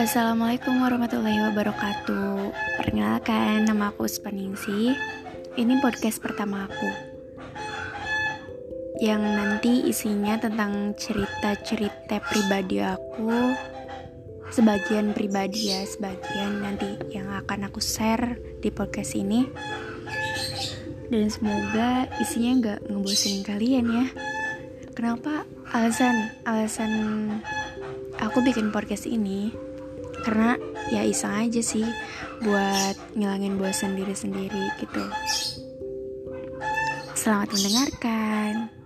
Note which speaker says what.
Speaker 1: Assalamualaikum warahmatullahi wabarakatuh. Perkenalkan, nama aku Spaningsi Ini podcast pertama aku. Yang nanti isinya tentang cerita-cerita pribadi aku Sebagian pribadi ya, sebagian nanti yang akan aku share di podcast ini. Dan semoga isinya nggak ngebosenin kalian ya. Kenapa? Alasan alasan aku bikin podcast ini karena ya iseng aja sih buat ngilangin bosan diri sendiri gitu. Selamat mendengarkan.